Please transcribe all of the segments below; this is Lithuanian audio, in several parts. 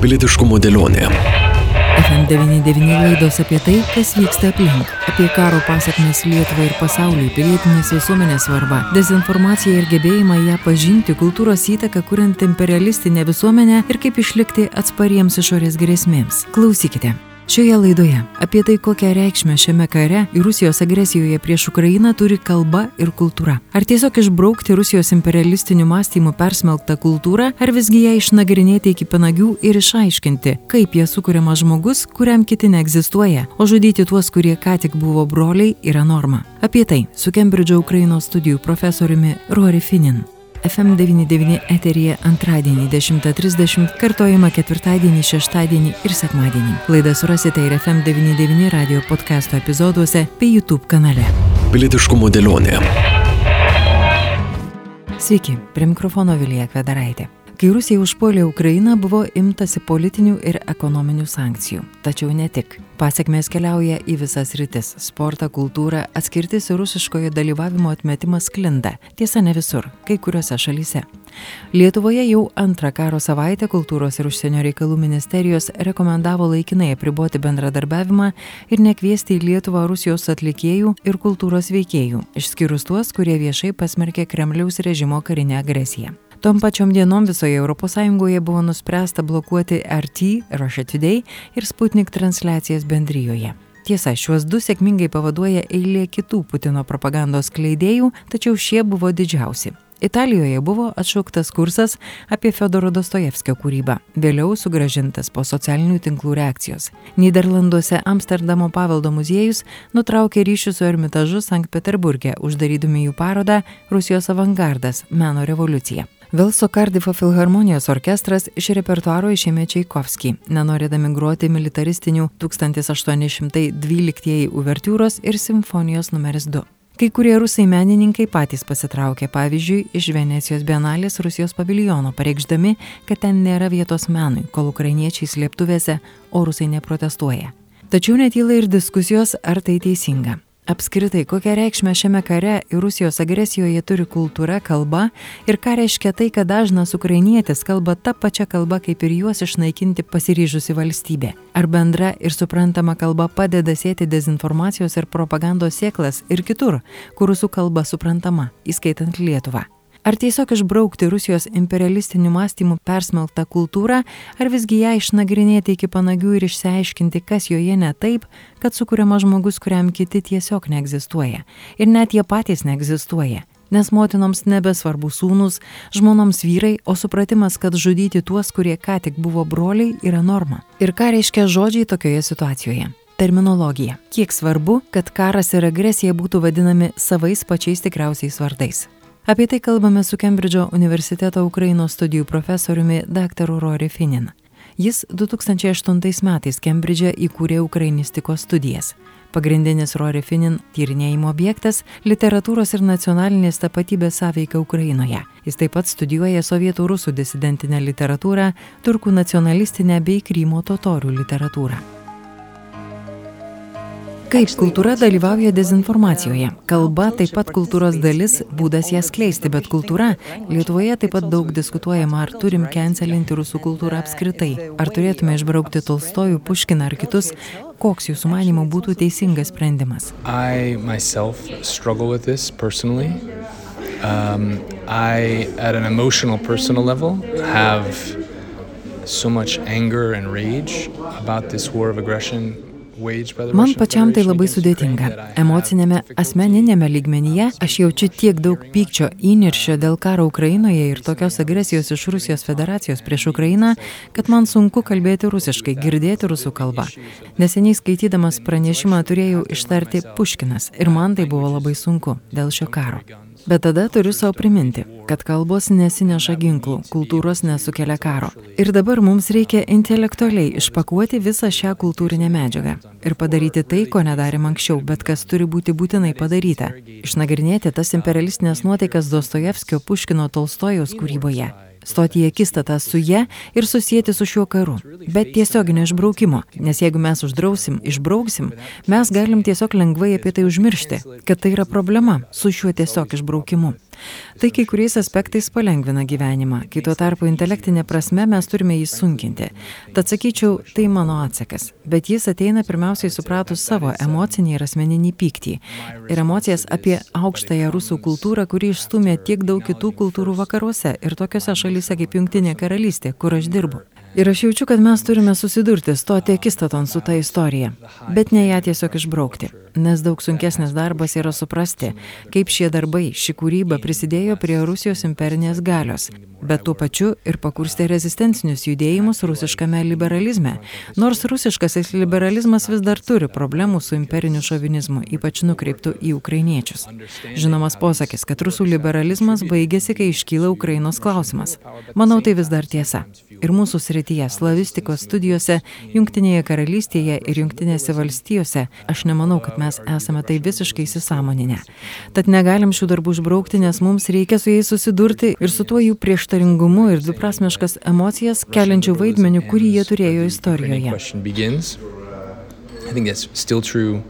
Pilietiškumo dėlionė. FM99 laidos apie tai, kas vyksta aplink, apie karo pasiekmes Lietuvai ir pasauliui, pilietinės visuomenės svarba, dezinformaciją ir gebėjimą ją pažinti, kultūros įtaką, kuriant imperialistinę visuomenę ir kaip išlikti atspariems išorės grėsmėms. Klausykite. Šioje laidoje apie tai, kokią reikšmę šiame kare ir Rusijos agresijoje prieš Ukrainą turi kalba ir kultūra. Ar tiesiog išbraukti Rusijos imperialistinių mąstymų persmelktą kultūrą, ar visgi ją išnagrinėti iki panagių ir išaiškinti, kaip jie sukūriamas žmogus, kuriam kiti neegzistuoja, o žudyti tuos, kurie ką tik buvo broliai, yra norma. Apie tai su Kembridžo Ukrainos studijų profesoriumi Rory Finin. FM99 eteryje antradienį 10.30, kartojama ketvirtadienį, šeštadienį ir sekmadienį. Laidą surasite ir FM99 radio podcast'o epizoduose bei YouTube kanale. Pilietiškumo dėlionė. Sveiki, prie mikrofono Vilija Kvedaraitė. Kai Rusija užpuolė Ukrainą, buvo imtasi politinių ir ekonominių sankcijų. Tačiau ne tik. Pasiekmes keliauja į visas rytis - sportą, kultūrą, atskirtis ir rusiškojo dalyvavimo atmetimas klinda. Tiesa, ne visur, kai kuriuose šalyse. Lietuvoje jau antrą karo savaitę kultūros ir užsienio reikalų ministerijos rekomendavo laikinai apriboti bendradarbiavimą ir nekviesti į Lietuvą Rusijos atlikėjų ir kultūros veikėjų, išskyrus tuos, kurie viešai pasmerkė Kremliaus režimo karinę agresiją. Tom pačiom dienom visoje ES buvo nuspręsta blokuoti RT, Russia Today ir Sputnik transliacijas bendryjoje. Tiesa, šiuos du sėkmingai pavaduoja eilė kitų Putino propagandos kleidėjų, tačiau šie buvo didžiausi. Italijoje buvo atšauktas kursas apie Fedoro Dostojevskio kūrybą, vėliau sugražintas po socialinių tinklų reakcijos. Niderlanduose Amsterdamo paveldo muziejus nutraukė ryšių su Ermitažu Sankt Peterburgė, uždarydami jų parodą Rusijos avangardas - meno revoliucija. Velso Kardifo filharmonijos orkestras iš repertuaro išėmė Čaikovskį, nenorėdami groti militaristinių 1812 uvertiūros ir simfonijos numeris 2. Kai kurie rusai menininkai patys pasitraukė, pavyzdžiui, iš Venecijos bienalės Rusijos paviljono, pareikšdami, kad ten nėra vietos menui, kol ukrainiečiai slėptuvėse, o rusai neprotestuoja. Tačiau netyla ir diskusijos, ar tai teisinga. Apskritai, kokią reikšmę šiame kare ir Rusijos agresijoje turi kultūra, kalba ir ką reiškia tai, kad dažnas ukrainietis kalba tą pačią kalbą kaip ir juos išnaikinti pasiryžusi valstybė. Ar bendra ir suprantama kalba padeda sėti dezinformacijos ir propagandos sėklas ir kitur, kur rusų kalba suprantama, įskaitant Lietuvą. Ar tiesiog išbraukti Rusijos imperialistinių mąstymų persmelktą kultūrą, ar visgi ją išnagrinėti iki panagių ir išsiaiškinti, kas joje ne taip, kad sukūriamas žmogus, kuriam kiti tiesiog neegzistuoja. Ir net jie patys neegzistuoja. Nes motinoms nebesvarbu sūnus, žmonoms vyrai, o supratimas, kad žudyti tuos, kurie ką tik buvo broliai, yra norma. Ir ką reiškia žodžiai tokioje situacijoje? Terminologija. Kiek svarbu, kad karas ir agresija būtų vadinami savais pačiais tikriausiais vardais. Apie tai kalbame su Kembridžo universiteto Ukrainos studijų profesoriumi dr. Rory Finin. Jis 2008 metais Kembridže įkūrė ukrainistikos studijas. Pagrindinis Rory Finin tyrinėjimo objektas - literatūros ir nacionalinės tapatybės sąveika Ukrainoje. Jis taip pat studijuoja sovietų rusų disidentinę literatūrą, turkų nacionalistinę bei Krymo totorių literatūrą. Kaip kultūra dalyvauja dezinformacijoje? Kalba taip pat kultūros dalis, būdas ją skleisti, bet kultūra Lietuvoje taip pat daug diskutuojama, ar turim cancelinti rusų kultūrą apskritai, ar turėtume išbraukti Tolstojų, Puškiną ar kitus, koks jūsų manimo būtų teisingas sprendimas? I myself. Um, I, at an emotional, personal level, have so much anger and rage about this war of aggression Man pačiam tai labai sudėtinga. Emocinėme, asmeninėme lygmenyje aš jaučiu tiek daug pykčio įniršio dėl karo Ukrainoje ir tokios agresijos iš Rusijos federacijos prieš Ukrainą, kad man sunku kalbėti rusiškai, girdėti rusų kalbą. Neseniai skaitydamas pranešimą turėjau ištarti Puškinas ir man tai buvo labai sunku dėl šio karo. Bet tada turiu savo priminti, kad kalbos nesineša ginklų, kultūros nesukelia karo. Ir dabar mums reikia intelektualiai išpakuoti visą šią kultūrinę medžiagą ir padaryti tai, ko nedarėm anksčiau, bet kas turi būti būtinai padaryta. Išnagrinėti tas imperialistinės nuotaikas Dostojevskio, Puškino, Tolstojaus kūryboje stoti į akistatą su ja ir susijęti su šiuo karu. Bet tiesioginio išbraukimo, nes jeigu mes uždrausim, išbrauksim, mes galim tiesiog lengvai apie tai užmiršti, kad tai yra problema su šiuo tiesiog išbraukimu. Tai kai kuriais aspektais palengvina gyvenimą, kai tuo tarpu intelektinė prasme mes turime jį sunkinti. Tad sakyčiau, tai mano atsakas. Bet jis ateina pirmiausiai supratus savo emocinį ir asmeninį pyktį. Ir emocijas apie aukštąją rusų kultūrą, kuri išstumė tiek daug kitų kultūrų vakaruose ir tokiose šalyse kaip Junktinė karalystė, kur aš dirbu. Ir aš jaučiu, kad mes turime susidurti, stoti akistaton su ta istorija, bet ne ją tiesiog išbraukti nes daug sunkesnis darbas yra suprasti, kaip šie darbai, ši kūryba prisidėjo prie Rusijos imperinės galios, bet tuo pačiu ir pakurstė rezistencinius judėjimus rusiškame liberalizme. Nors rusiškasis liberalizmas vis dar turi problemų su imperiniu šovinizmu, ypač nukreiptų į ukrainiečius. Žinomas posakis, kad rusų liberalizmas baigėsi, kai iškyla Ukrainos klausimas. Manau, tai vis dar tiesa. Ir mūsų srityje, slavistikos studijose, Junktinėje karalystėje ir Junktinėse valstijose, aš nemanau, kad mes esame tai visiškai įsisamoninę. Tad negalim šių darbų išbraukti, nes mums reikia su jais susidurti ir su tuo jų prieštaringumu ir dviprasmiškas emocijas keliančių vaidmenių, kurį jie turėjo istorijoje. I think that's still true.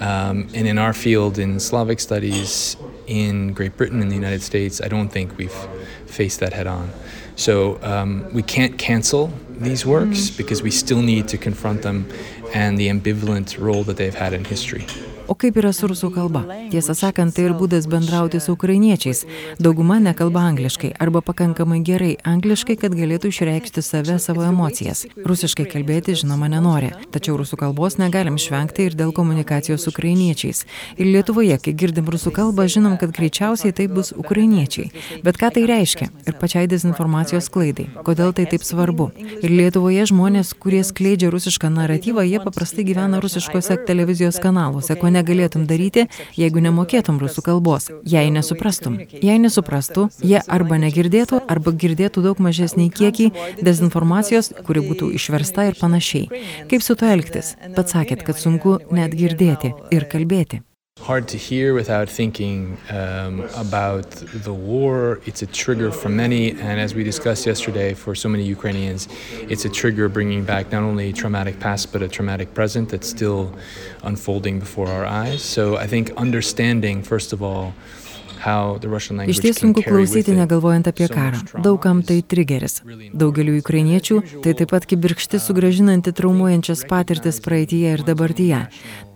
Um, and in our field, in Slavic studies in Great Britain and the United States, I don't think we've faced that head on. So um, we can't cancel these works because we still need to confront them and the ambivalent role that they've had in history. O kaip yra su rusų kalba? Tiesą sakant, tai ir būdas bendrauti su ukrainiečiais. Dauguma nekalba angliškai arba pakankamai gerai angliškai, kad galėtų išreikšti save savo emocijas. Rusiškai kalbėti, žinoma, nenori. Tačiau rusų kalbos negalim išvengti ir dėl komunikacijos su ukrainiečiais. Ir Lietuvoje, kai girdim rusų kalbą, žinom, kad greičiausiai tai bus ukrainiečiai. Bet ką tai reiškia? Ir pačiai dezinformacijos klaidai. Kodėl tai taip svarbu? Ir Lietuvoje žmonės, kurie skleidžia rusišką naratyvą, jie paprastai gyvena rusiškose televizijos kanaluose, ko ne negalėtum daryti, jeigu nemokėtum rusų kalbos, jei nesuprastum. Jei nesuprastų, jie arba negirdėtų, arba girdėtų daug mažesnį kiekį dezinformacijos, kuri būtų išversta ir panašiai. Kaip su to elgtis? Pats sakėt, kad sunku net girdėti ir kalbėti. Hard to hear without thinking um, about the war. It's a trigger for many, and as we discussed yesterday, for so many Ukrainians, it's a trigger bringing back not only a traumatic past but a traumatic present that's still unfolding before our eyes. So I think understanding, first of all, Iš ties sunku klausyti negalvojant apie karą. Daugam tai trigeris. Daugeliu ukrainiečių tai taip pat kibirkšti sugražinanti traumuojančias patirtis praeitie ir dabartyje.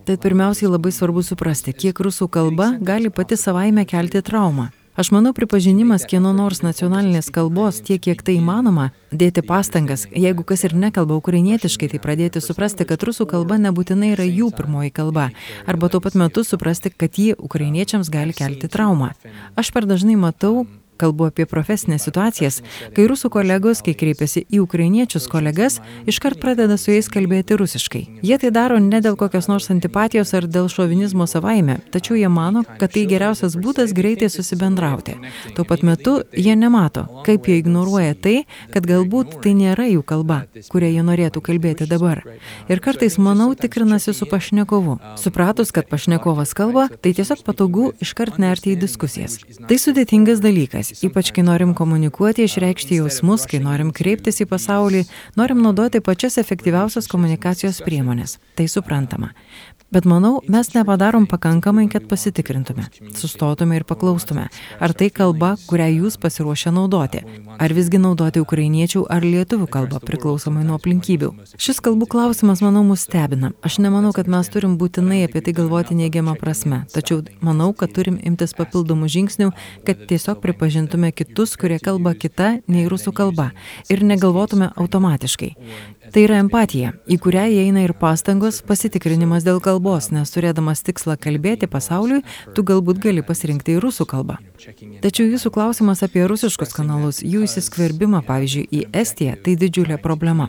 Tad pirmiausiai labai svarbu suprasti, kiek rusų kalba gali pati savaime kelti traumą. Aš manau, pripažinimas kieno nors nacionalinės kalbos tiek, kiek tai įmanoma, dėti pastangas, jeigu kas ir nekalba ukrainietiškai, tai pradėti suprasti, kad rusų kalba nebūtinai yra jų pirmoji kalba, arba tuo pat metu suprasti, kad ji ukrainiečiams gali kelti traumą. Aš per dažnai matau, kalbu apie profesinės situacijas, kai rusų kolegos, kai kreipiasi į ukrainiečius kolegas, iškart pradeda su jais kalbėti rusiškai. Jie tai daro ne dėl kokios nors antipatijos ar dėl šovinizmo savaime, tačiau jie mano, kad tai geriausias būdas greitai susibendrauti. Tuo pat metu jie nemato, kaip jie ignoruoja tai, kad galbūt tai nėra jų kalba, kurią jie norėtų kalbėti dabar. Ir kartais, manau, tikrinasi su pašnekovu. Supratus, kad pašnekovas kalba, tai tiesiog patogu iškart nerti į diskusijas. Tai sudėtingas dalykas, ypač kai norim komunikuoti, išreikšti jausmus, kai norim kreiptis į pasaulį, norim naudoti pačias efektyviausias komunikacijos priemonės. Tai suprantama. Bet manau, mes nepadarom pakankamai, kad pasitikrintume, sustotume ir paklaustume, ar tai kalba, kurią jūs pasiruošę naudoti, ar visgi naudoti ukrainiečių ar lietuvių kalbą, priklausomai nuo aplinkybių. Šis kalbų klausimas, manau, mus stebina. Aš nemanau, kad mes turim būtinai apie tai galvoti neigiamą prasme, tačiau manau, kad turim imtis papildomų žingsnių, kad tiesiog pripažintume kitus, kurie kalba kita nei rusų kalba ir negalvotume automatiškai. Tai yra empatija, į kurią įeina ir pastangos pasitikrinimas dėl kalbos, nes turėdamas tikslą kalbėti pasauliui, tu galbūt gali pasirinkti ir rusų kalbą. Tačiau jūsų klausimas apie rusiškus kanalus, jų įsiskverbimą, pavyzdžiui, į Estiją, tai didžiulė problema.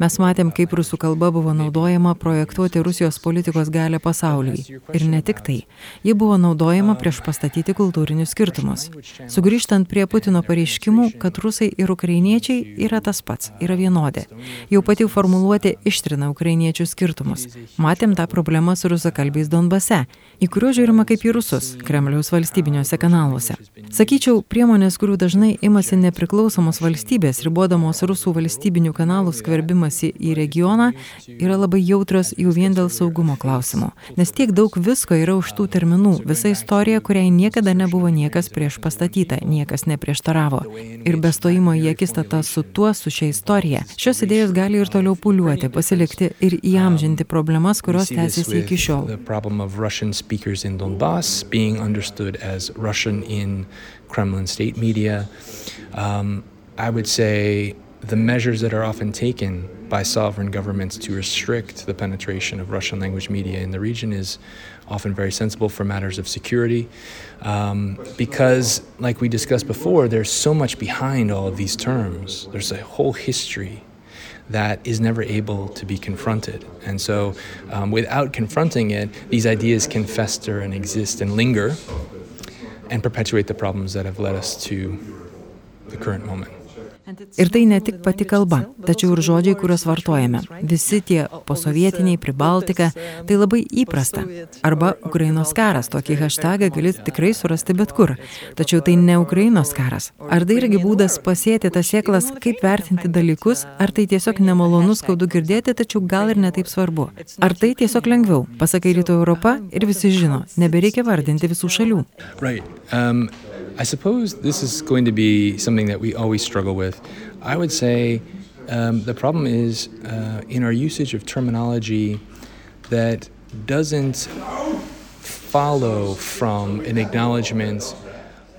Mes matėm, kaip rusų kalba buvo naudojama projektuoti Rusijos politikos galę pasauliui. Ir ne tik tai. Ji buvo naudojama prieš pastatyti kultūrinius skirtumus. Sugrįžtant prie Putino pareiškimų, kad rusai ir ukrainiečiai yra tas pats, yra vienodi. Jau pati formuluotė ištrina ukrainiečių skirtumus. Matėm tą problemą su rusakalbiais Donbase, į kuriuos žiūrima kaip į rusus Kremliaus valstybiniuose kanaluose. Sakyčiau, priemonės, kurių dažnai imasi nepriklausomos valstybės, ribodamos rusų valstybinių kanalų skverbimasi į regioną, yra labai jautrios jau vien dėl saugumo klausimų. Nes tiek daug visko yra už tų terminų, visa istorija, kuriai niekada nebuvo niekas prieš pastatyta, niekas neprieštaravo. Ir be stojimo į akistatą su tuo, su šia istorija, šios idėjos gali ir toliau puliuoti, pasilikti ir įamžinti problemas, kurios tęsiasi iki šiol. Donbass being understood as Russian in Kremlin state media. Um, I would say the measures that are often taken by sovereign governments to restrict the penetration of Russian language media in the region is often very sensible for matters of security. Um, because, like we discussed before, there's so much behind all of these terms. There's a whole history that is never able to be confronted. And so, um, without confronting it, these ideas can fester and exist and linger and perpetuate the problems that have led us to the current moment. Ir tai ne tik pati kalba, tačiau ir žodžiai, kuriuos vartojame. Visi tie posovietiniai, pribaltika, tai labai įprasta. Arba Ukrainos karas, tokį hashtagą gali tikrai surasti bet kur. Tačiau tai ne Ukrainos karas. Ar tai irgi būdas pasėti tas sėklas, kaip vertinti dalykus, ar tai tiesiog nemalonu skaudu girdėti, tačiau gal ir netaip svarbu. Ar tai tiesiog lengviau, pasakai Rytų Europą ir visi žino, nebereikia vardinti visų šalių. Right. Um... I suppose this is going to be something that we always struggle with. I would say um, the problem is uh, in our usage of terminology that doesn't follow from an acknowledgement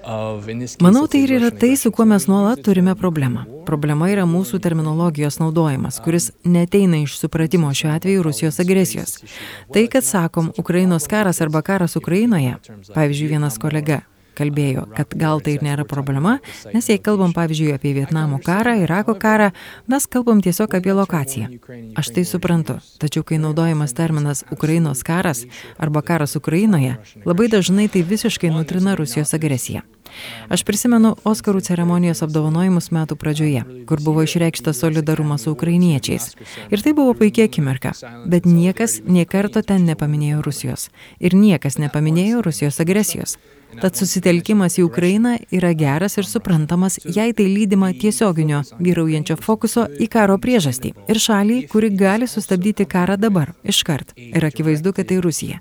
Manau, tai ir yra tai, su kuo mes nuolat turime problemą. Problema yra mūsų terminologijos naudojimas, kuris neteina iš supratimo šiuo atveju Rusijos agresijos. Tai, kad sakom Ukrainos karas arba karas Ukrainoje, pavyzdžiui, vienas kolega kalbėjo, kad gal tai ir nėra problema, nes jei kalbam pavyzdžiui apie Vietnamo karą, Irako karą, mes kalbam tiesiog apie lokaciją. Aš tai suprantu, tačiau kai naudojamas terminas Ukrainos karas arba karas Ukrainoje, labai dažnai tai visiškai nutrina Rusijos agresiją. Aš prisimenu Oskarų ceremonijos apdovanojimus metų pradžioje, kur buvo išreikštas solidarumas su ukrainiečiais. Ir tai buvo puikia akimirka. Bet niekas nie karto ten nepaminėjo Rusijos. Ir niekas nepaminėjo Rusijos agresijos. Tad susitelkimas į Ukrainą yra geras ir suprantamas, jei tai lydima tiesioginio vyraujančio fokuso į karo priežastį ir šalį, kuri gali sustabdyti karą dabar, iškart. Ir akivaizdu, kad tai Rusija.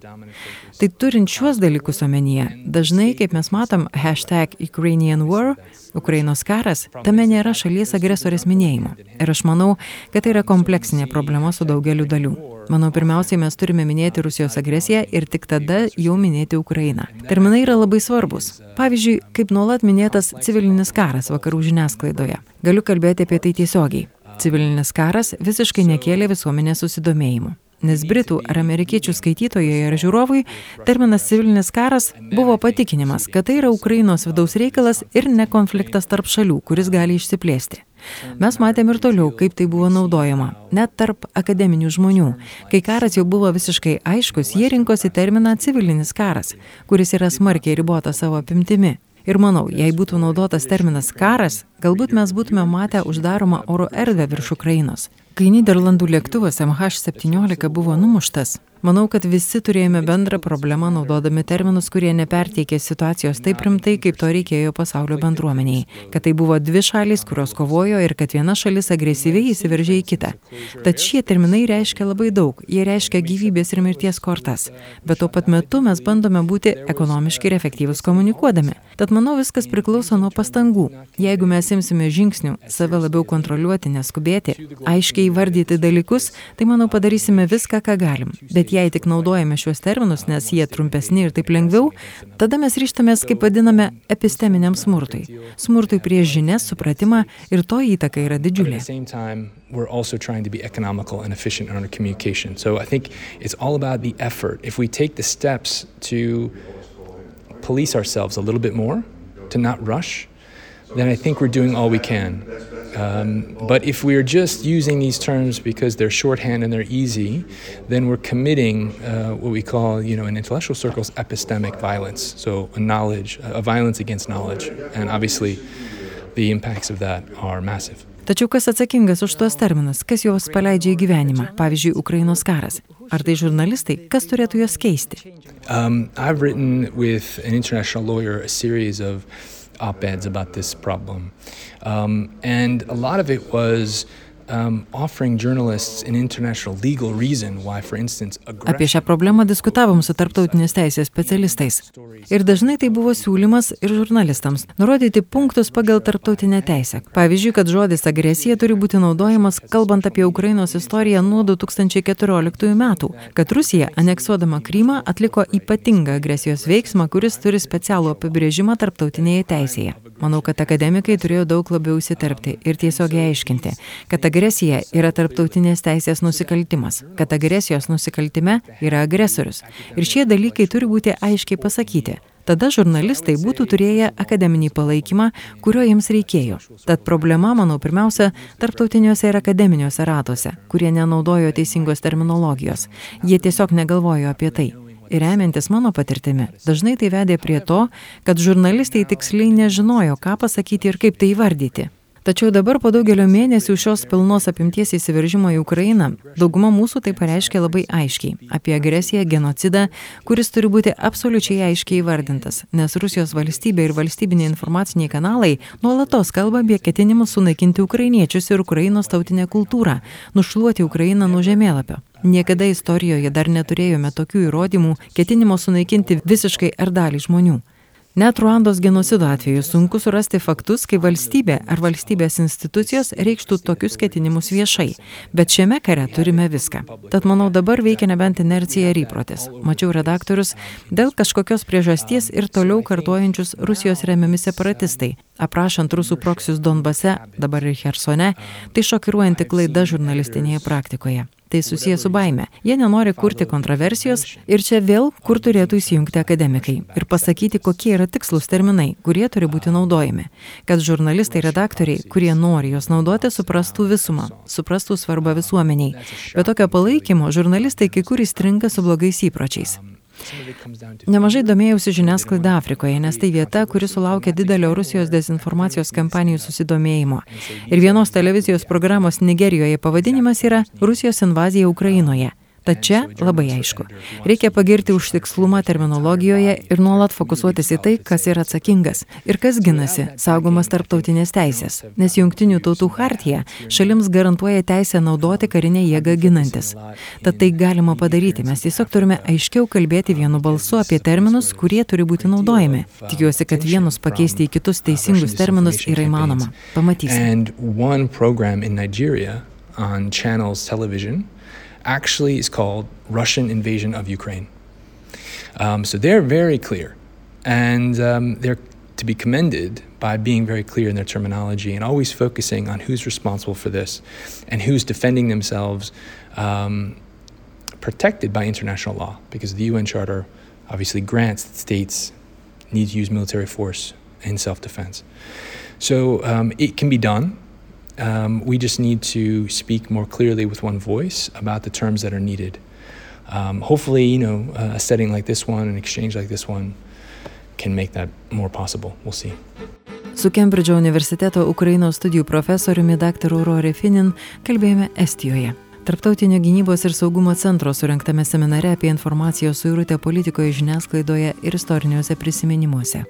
Tai turint šiuos dalykus omenyje, dažnai, kaip mes matom, hashtag Ukrainian War, Ukrainos karas, tame nėra šalies agresorės minėjimo. Ir aš manau, kad tai yra kompleksinė problema su daugeliu dalių. Manau, pirmiausiai mes turime minėti Rusijos agresiją ir tik tada jau minėti Ukrainą. Terminai yra labai svarbus. Pavyzdžiui, kaip nuolat minėtas civilinis karas vakarų žiniasklaidoje. Galiu kalbėti apie tai tiesiogiai. Civilinis karas visiškai nekėlė visuomenės susidomėjimo. Nes britų ar amerikiečių skaitytojai ar žiūrovui terminas civilinis karas buvo patikinimas, kad tai yra Ukrainos vidaus reikalas ir ne konfliktas tarp šalių, kuris gali išsiplėsti. Mes matėm ir toliau, kaip tai buvo naudojama, net tarp akademinių žmonių. Kai karas jau buvo visiškai aiškus, jie rinkosi terminą civilinis karas, kuris yra smarkiai ribotas savo apimtimi. Ir manau, jei būtų naudotas terminas karas, galbūt mes būtume matę uždaromą oro erdvę virš Ukrainos. Kai Niderlandų lėktuvas MH17 buvo numuštas, Manau, kad visi turėjome bendrą problemą naudodami terminus, kurie neperteikė situacijos taip rimtai, kaip to reikėjo pasaulio bendruomeniai. Kad tai buvo dvi šalys, kurios kovojo ir kad viena šalis agresyviai įsiveržė į kitą. Tad šie terminai reiškia labai daug. Jie reiškia gyvybės ir mirties kortas. Bet tuo pat metu mes bandome būti ekonomiški ir efektyvus komunikuodami. Tad manau, viskas priklauso nuo pastangų. Jeigu mes imsime žingsnių save labiau kontroliuoti, neskubėti, aiškiai įvardyti dalykus, tai manau padarysime viską, ką galim. Bet jei tik naudojame šiuos terminus, nes jie trumpesni ir taip lengviau, tada mes ryštamės, kaip vadiname, episteminiam smurtui. Smurtui prieš žinias, supratimą ir to įtaka yra didžiulė. We're also trying to be economical and efficient in our communication. So I think it's all about the effort. If we take the steps to police ourselves a little bit more, to not rush, then I think we're doing all we can. Um, but if we're just using these terms because they're shorthand and they're easy, then we're committing uh, what we call, you know, in intellectual circles, epistemic violence. So a knowledge, a violence against knowledge, and obviously, the impacts of that are massive. Tačiau kas atsakingas už tuos terminus, kas juos paleidžia į gyvenimą, pavyzdžiui, Ukrainos karas? Ar tai žurnalistai, kas turėtų juos keisti? Um, I've written with an international lawyer a series of op-eds about this problem. Um, and a lot of it was um, why, instance, Apie šią problemą diskutavom su tarptautinės teisės specialistais. Ir dažnai tai buvo siūlymas ir žurnalistams nurodyti punktus pagal tarptautinę teisę. Pavyzdžiui, kad žodis agresija turi būti naudojamas kalbant apie Ukrainos istoriją nuo 2014 metų, kad Rusija, aneksuodama Krymą, atliko ypatingą agresijos veiksmą, kuris turi specialų apibrėžimą tarptautinėje teisėje. Manau, kad akademikai turėjo daug labiau įsiterpti ir tiesiogiai aiškinti, kad agresija yra tarptautinės teisės nusikaltimas, kad agresijos nusikaltime yra agresorius. Ir šie dalykai turi būti aiškiai pasakyti. Tada žurnalistai būtų turėję akademinį palaikymą, kurio jiems reikėjo. Tad problema, manau, pirmiausia, tarptautiniuose ir akademiniuose ratuose, kurie nenaudojo teisingos terminologijos. Jie tiesiog negalvojo apie tai. Ir remiantis mano patirtimi, dažnai tai vedė prie to, kad žurnalistai tiksliai nežinojo, ką pasakyti ir kaip tai įvardyti. Tačiau dabar po daugelio mėnesių šios pilnos apimties įsiveržimo į Ukrainą, dauguma mūsų tai pareiškia labai aiškiai - apie agresiją, genocidą, kuris turi būti absoliučiai aiškiai įvardintas, nes Rusijos valstybė ir valstybiniai informaciniai kanalai nuolatos kalba apie ketinimus sunaikinti ukrainiečius ir Ukrainos tautinę kultūrą, nušluoti Ukrainą nuo žemėlapio. Niekada istorijoje dar neturėjome tokių įrodymų ketinimo sunaikinti visiškai ar dalį žmonių. Net Ruandos genocido atveju sunku surasti faktus, kai valstybė ar valstybės institucijos reikštų tokius ketinimus viešai, bet šiame kare turime viską. Tad manau dabar veikia nebent inercija ir įprotis. Mačiau redaktorius dėl kažkokios priežasties ir toliau kartuojančius Rusijos remiami separatistai. Aprašant rusų proksius Donbase, dabar ir Hersone, tai šokiruojanti klaida žurnalistinėje praktikoje tai susiję su baime. Jie nenori kurti kontroversijos ir čia vėl, kur turėtų įsijungti akademikai ir pasakyti, kokie yra tikslus terminai, kurie turi būti naudojami. Kad žurnalistai, redaktoriai, kurie nori juos naudoti, suprastų visumą, suprastų svarbą visuomeniai. Be tokio palaikymo žurnalistai kai kur įstringa su blogais įpročiais. Nemažai domėjausi žiniasklaida Afrikoje, nes tai vieta, kuri sulaukė didelio Rusijos dezinformacijos kampanijų susidomėjimo. Ir vienos televizijos programos Nigerijoje pavadinimas yra Rusijos invazija Ukrainoje. Tad čia labai aišku. Reikia pagirti už tikslumą terminologijoje ir nuolat fokusuotis į tai, kas yra atsakingas ir kas ginasi, saugomas tarptautinės teisės. Nes jungtinių tautų hartija šalims garantuoja teisę naudoti karinę jėgą ginantis. Tad tai galima padaryti. Mes tiesiog turime aiškiau kalbėti vienu balsu apie terminus, kurie turi būti naudojami. Tikiuosi, kad vienus pakeisti į kitus teisingus terminus yra įmanoma. Pamatysime. on channels television actually is called Russian invasion of Ukraine. Um, so they're very clear, and um, they're to be commended by being very clear in their terminology and always focusing on who's responsible for this and who's defending themselves, um, protected by international law, because the UN Charter obviously grants that states need to use military force in self defense. So um, it can be done. Um, we just need to speak more clearly with one voice about the terms that are needed. Um, hopefully, you know, a setting like this one, an exchange like this one, can make that more possible. We'll see. Su Kembridžo universiteto Ukrainos studijų profesoriumi dr. Rory Finin kalbėjome Estijoje. Tarptautinio gynybos ir saugumo centro surinktame seminare apie informacijos suirutę politikoje žiniasklaidoje ir istoriniuose prisiminimuose.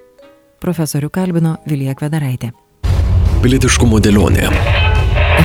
Profesorių kalbino Vilija Kvedaraitė. Pilietiškumo dėlionė.